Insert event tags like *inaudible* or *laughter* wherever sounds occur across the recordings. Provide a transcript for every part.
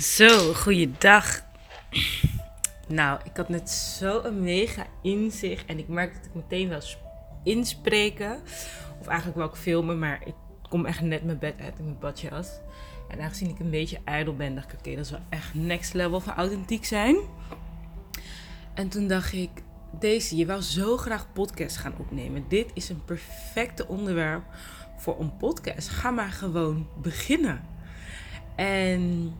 Zo, goeiedag. Nou, ik had net zo een mega inzicht en ik merk dat ik meteen wel inspreken. Of eigenlijk wel ik filmen, maar ik kom echt net mijn bed uit in mijn badjas. En aangezien ik een beetje ijdel ben, dacht ik, oké, dat is wel echt next level van authentiek zijn. En toen dacht ik, deze, je wou zo graag podcast gaan opnemen. Dit is een perfecte onderwerp voor een podcast. Ga maar gewoon beginnen. En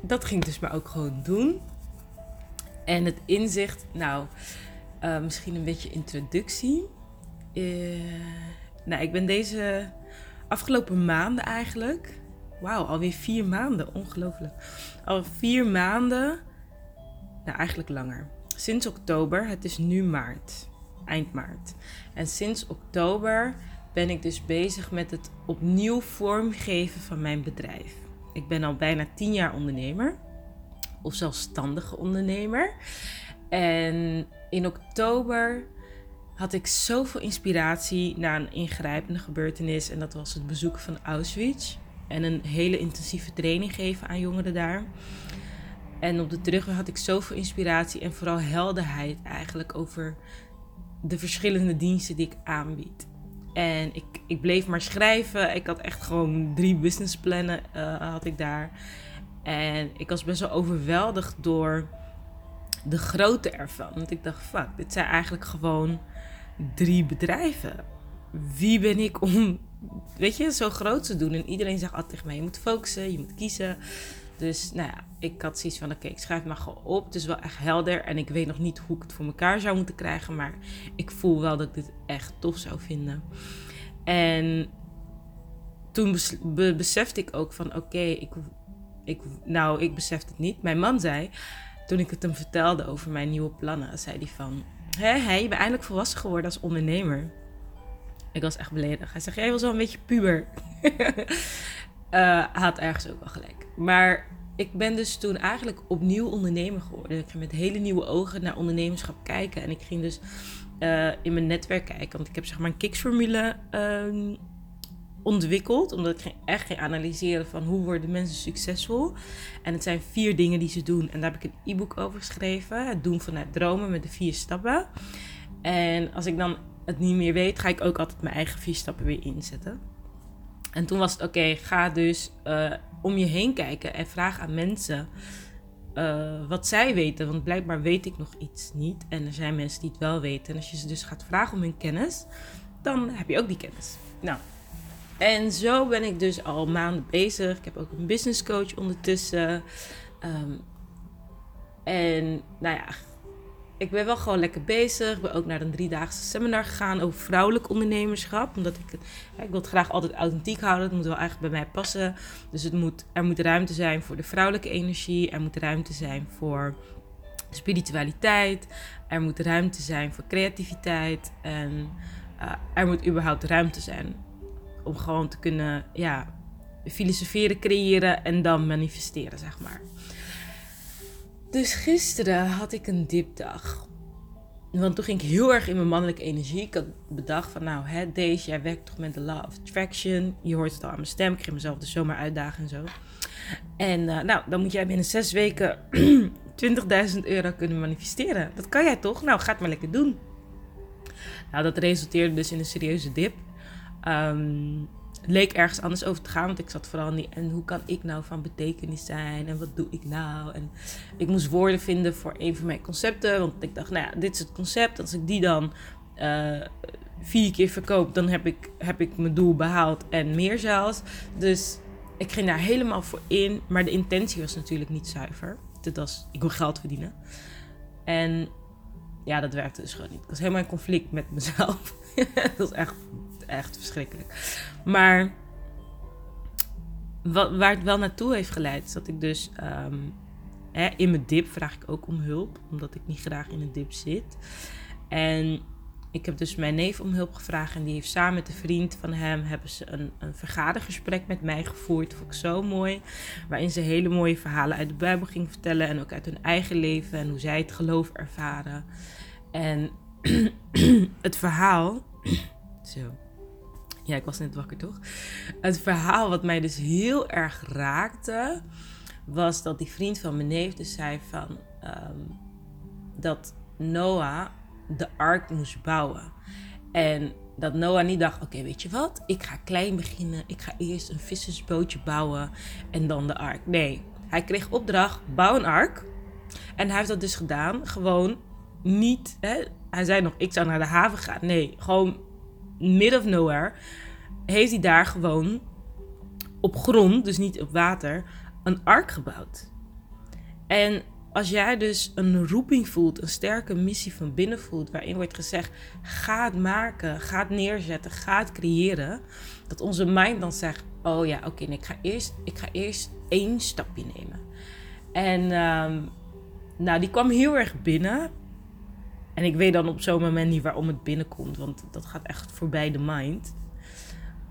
dat ging ik dus maar ook gewoon doen. En het inzicht, nou, uh, misschien een beetje introductie. Uh, nou, ik ben deze afgelopen maanden eigenlijk. Wauw, alweer vier maanden, ongelooflijk. Al vier maanden, nou eigenlijk langer. Sinds oktober, het is nu maart, eind maart. En sinds oktober ben ik dus bezig met het opnieuw vormgeven van mijn bedrijf. Ik ben al bijna tien jaar ondernemer. Of zelfstandige ondernemer. En in oktober had ik zoveel inspiratie na een ingrijpende gebeurtenis. En dat was het bezoeken van Auschwitz. En een hele intensieve training geven aan jongeren daar. En op de terugweg had ik zoveel inspiratie en vooral helderheid eigenlijk over de verschillende diensten die ik aanbied. En ik, ik bleef maar schrijven. Ik had echt gewoon drie businessplannen uh, had ik daar. En ik was best wel overweldigd door de grootte ervan. Want ik dacht, fuck, dit zijn eigenlijk gewoon drie bedrijven. Wie ben ik om, weet je, zo groot te doen? En iedereen zegt altijd tegen mij, je moet focussen, je moet kiezen. Dus nou ik had zoiets van, oké, ik schrijf maar gewoon op. Het is wel echt helder en ik weet nog niet hoe ik het voor elkaar zou moeten krijgen. Maar ik voel wel dat ik dit echt tof zou vinden. En toen besefte ik ook van, oké, ik, ik, nou, ik besefte het niet. Mijn man zei, toen ik het hem vertelde over mijn nieuwe plannen, zei hij van, hé, hé, je bent eindelijk volwassen geworden als ondernemer. Ik was echt beledigd. Hij zegt, jij was wel een beetje puber. *laughs* uh, had ergens ook wel gelijk. Maar ik ben dus toen eigenlijk opnieuw ondernemer geworden. Ik ging met hele nieuwe ogen naar ondernemerschap kijken. En ik ging dus uh, in mijn netwerk kijken. Want ik heb zeg maar een kicksformule um, ontwikkeld. Omdat ik echt ging analyseren van hoe worden mensen succesvol. En het zijn vier dingen die ze doen. En daar heb ik een e-book over geschreven. Het doen vanuit dromen met de vier stappen. En als ik dan het niet meer weet, ga ik ook altijd mijn eigen vier stappen weer inzetten. En toen was het oké, ga dus uh, om je heen kijken en vraag aan mensen uh, wat zij weten. Want blijkbaar weet ik nog iets niet. En er zijn mensen die het wel weten. En als je ze dus gaat vragen om hun kennis, dan heb je ook die kennis. Nou, en zo ben ik dus al maanden bezig. Ik heb ook een business coach ondertussen. Um, en nou ja, ik ben wel gewoon lekker bezig. Ik ben ook naar een driedaagse seminar gegaan over vrouwelijk ondernemerschap. Omdat ik, ik wil het graag altijd authentiek houden. Het moet wel eigenlijk bij mij passen. Dus het moet, er moet ruimte zijn voor de vrouwelijke energie. Er moet ruimte zijn voor spiritualiteit. Er moet ruimte zijn voor creativiteit. En uh, er moet überhaupt ruimte zijn om gewoon te kunnen ja, filosoferen, creëren en dan manifesteren, zeg maar. Dus gisteren had ik een dipdag. Want toen ging ik heel erg in mijn mannelijke energie. Ik had bedacht van, nou, hè, deze, jij werkt toch met de law of attraction. Je hoort het al aan mijn stem. Ik ging mezelf dus zomaar uitdagen en zo. En uh, nou, dan moet jij binnen zes weken *clears throat* 20.000 euro kunnen manifesteren. Dat kan jij toch? Nou, ga het maar lekker doen. Nou, dat resulteerde dus in een serieuze dip. Um, leek ergens anders over te gaan. Want ik zat vooral niet. En hoe kan ik nou van betekenis zijn? En wat doe ik nou? En ik moest woorden vinden voor een van mijn concepten. Want ik dacht, nou ja, dit is het concept. Als ik die dan uh, vier keer verkoop, dan heb ik, heb ik mijn doel behaald. En meer zelfs. Dus ik ging daar helemaal voor in. Maar de intentie was natuurlijk niet zuiver. Dit was, ik wil geld verdienen. En ja, dat werkte dus gewoon niet. Ik was helemaal in conflict met mezelf. *laughs* dat was echt echt verschrikkelijk. Maar wat, waar het wel naartoe heeft geleid, is dat ik dus ehm, hè, in mijn dip vraag ik ook om hulp, omdat ik niet graag in een dip zit. En ik heb dus mijn neef om hulp gevraagd en die heeft samen met een vriend van hem hebben ze een, een vergadergesprek met mij gevoerd. Vond ik zo mooi. Waarin ze hele mooie verhalen uit de Bijbel ging vertellen en ook uit hun eigen leven en hoe zij het geloof ervaren. En *clears throat* het verhaal. *clears throat* Zo. Ja, ik was net wakker toch? Het verhaal wat mij dus heel erg raakte, was dat die vriend van mijn neef dus zei van ehm, dat Noah de ark moest bouwen. En dat Noah niet dacht: oké, weet je wat? Ik ga klein beginnen. Ik ga eerst een vissersbootje bouwen en dan de ark. Nee, hij kreeg opdracht: bouw een ark. En hij heeft dat dus gedaan. Gewoon niet. Hè? Hij zei nog: ik zou naar de haven gaan. Nee, gewoon mid of nowhere. Heeft hij daar gewoon op grond, dus niet op water, een ark gebouwd. En als jij dus een roeping voelt, een sterke missie van binnen voelt, waarin wordt gezegd: ga het maken, ga het neerzetten, ga het creëren, dat onze mind dan zegt: oh ja, oké, ik, ga eerst, ik ga eerst één stapje nemen. En ehm, nou, die kwam heel erg binnen. En ik weet dan op zo'n moment niet waarom het binnenkomt, want dat gaat echt voorbij de mind.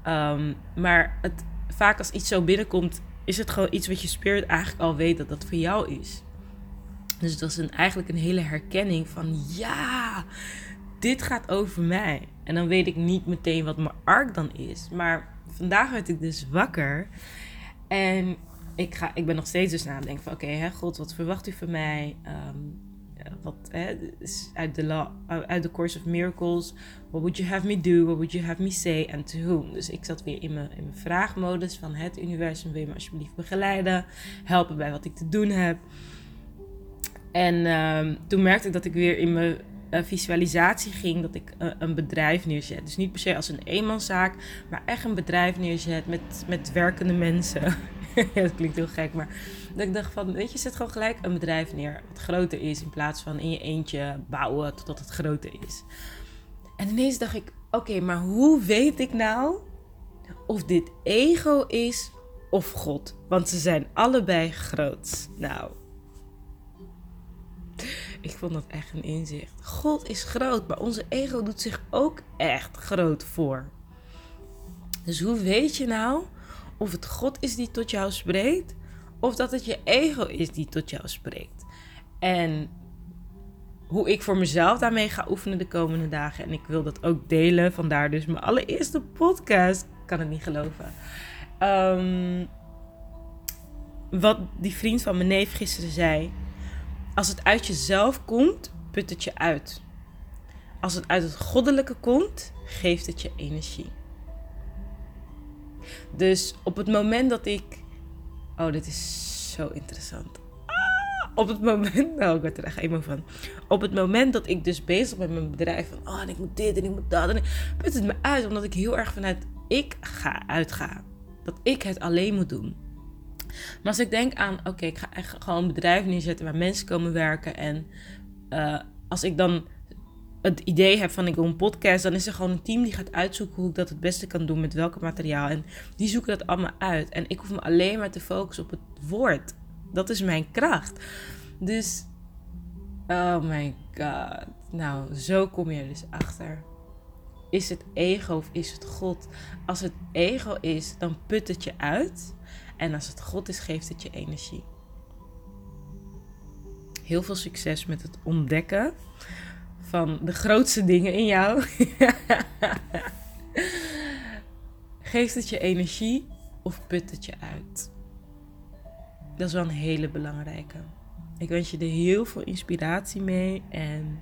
Ehm, maar het, vaak als iets zo binnenkomt, is het gewoon iets wat je spirit eigenlijk al weet dat dat voor jou is. Dus dat is een, eigenlijk een hele herkenning van ja, dit gaat over mij. En dan weet ik niet meteen wat mijn ark dan is. Maar vandaag werd ik dus wakker. En ik, ga, ik ben nog steeds dus nadenken van oké, okay, God, wat verwacht u van mij? Um, wat hè, uit de course of miracles. What would you have me do? What would you have me say? And to whom? Dus ik zat weer in mijn, in mijn vraagmodus van het universum. Wil je me alsjeblieft begeleiden? Helpen bij wat ik te doen heb. En ehm, toen merkte ik dat ik weer in mijn uh, visualisatie ging dat ik uh, een bedrijf neerzet. Dus niet per se als een eenmanszaak, maar echt een bedrijf neerzet met, met werkende mensen. *laughs* dat klinkt heel gek, maar dat ik dacht van, weet je, zet gewoon gelijk een bedrijf neer wat groter is in plaats van in je eentje bouwen totdat het groter is. En ineens dacht ik, oké, maar hoe weet ik nou of dit ego is of God? Want ze zijn allebei groot. Nou, ik vond dat echt een inzicht. God is groot, maar onze ego doet zich ook echt groot voor. Dus hoe weet je nou of het God is die tot jou spreekt, of dat het je ego is die tot jou spreekt? En hoe ik voor mezelf daarmee ga oefenen de komende dagen. En ik wil dat ook delen. Vandaar dus mijn allereerste podcast. Ik kan het niet geloven. Ehm, wat die vriend van mijn neef gisteren zei. Als het uit jezelf komt, put het je uit. Als het uit het goddelijke komt, geeft het je energie. Dus op het moment dat ik. Oh, dit is zo interessant. Ah, op het moment. Nou, ik word er echt van. Op het moment dat ik dus bezig ben met mijn bedrijf. Van, oh, ik moet dit en ik moet dat. En ik put het me uit, omdat ik heel erg vanuit ik ga uitgaan. Dat ik het alleen moet doen. Maar als ik denk aan, oké, ik ga echt gewoon een bedrijf neerzetten waar mensen komen werken. En uh, als ik dan het idee heb van ik wil een podcast, dan is er gewoon een team die gaat uitzoeken hoe ik dat het beste kan doen met welke materiaal. En die zoeken dat allemaal uit. En ik hoef me alleen maar te focussen op het woord. Dat is mijn kracht. Dus, oh my god. Nou, zo kom je er dus achter. Is het ego of is het God? Als het ego is, dan put het je uit. En als het God is, geeft het je energie. Heel veel succes met het ontdekken van de grootste dingen in jou. *laughs* geeft het je energie of put het je uit? Dat is wel een hele belangrijke. Ik wens je er heel veel inspiratie mee en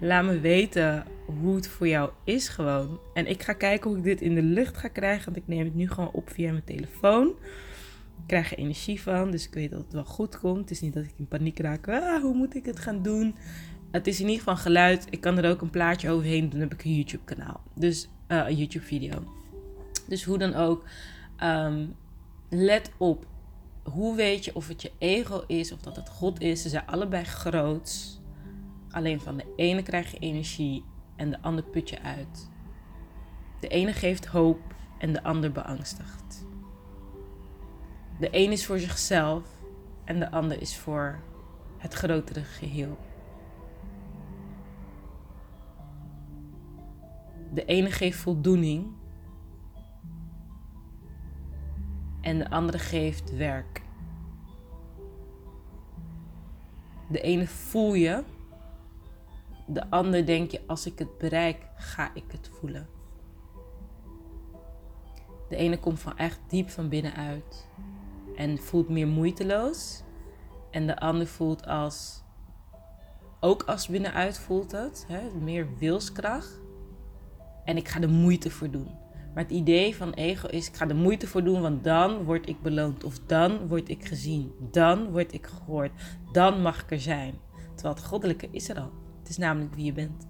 laat me weten hoe het voor jou is gewoon. En ik ga kijken hoe ik dit in de lucht ga krijgen, want ik neem het nu gewoon op via mijn telefoon krijg er energie van. Dus ik weet dat het wel goed komt. Het is niet dat ik in paniek raak. Ah, hoe moet ik het gaan doen? Het is in ieder geval geluid. Ik kan er ook een plaatje overheen doen. Dan heb ik een YouTube kanaal. Dus uh, een YouTube video. Dus hoe dan ook. Ehm, let op. Hoe weet je of het je ego is of dat het God is? Ze zijn allebei groot. Alleen van de ene krijg je energie en de ander put je uit. De ene geeft hoop en de ander beangstigt. De een is voor zichzelf en de ander is voor het grotere geheel. De ene geeft voldoening en de andere geeft werk. De ene voel je, de ander denk je als ik het bereik, ga ik het voelen. De ene komt van echt diep van binnenuit en voelt meer moeiteloos. En de ander voelt als, ook als binnenuit voelt het, hè, meer wilskracht. En ik ga de moeite voor doen. Maar het idee van ego is, ik ga de moeite voor doen, want dan word ik beloond. Of dan word ik gezien. Dan word ik gehoord. Dan mag ik er zijn. Terwijl het goddelijke is er al. Het is namelijk wie je bent.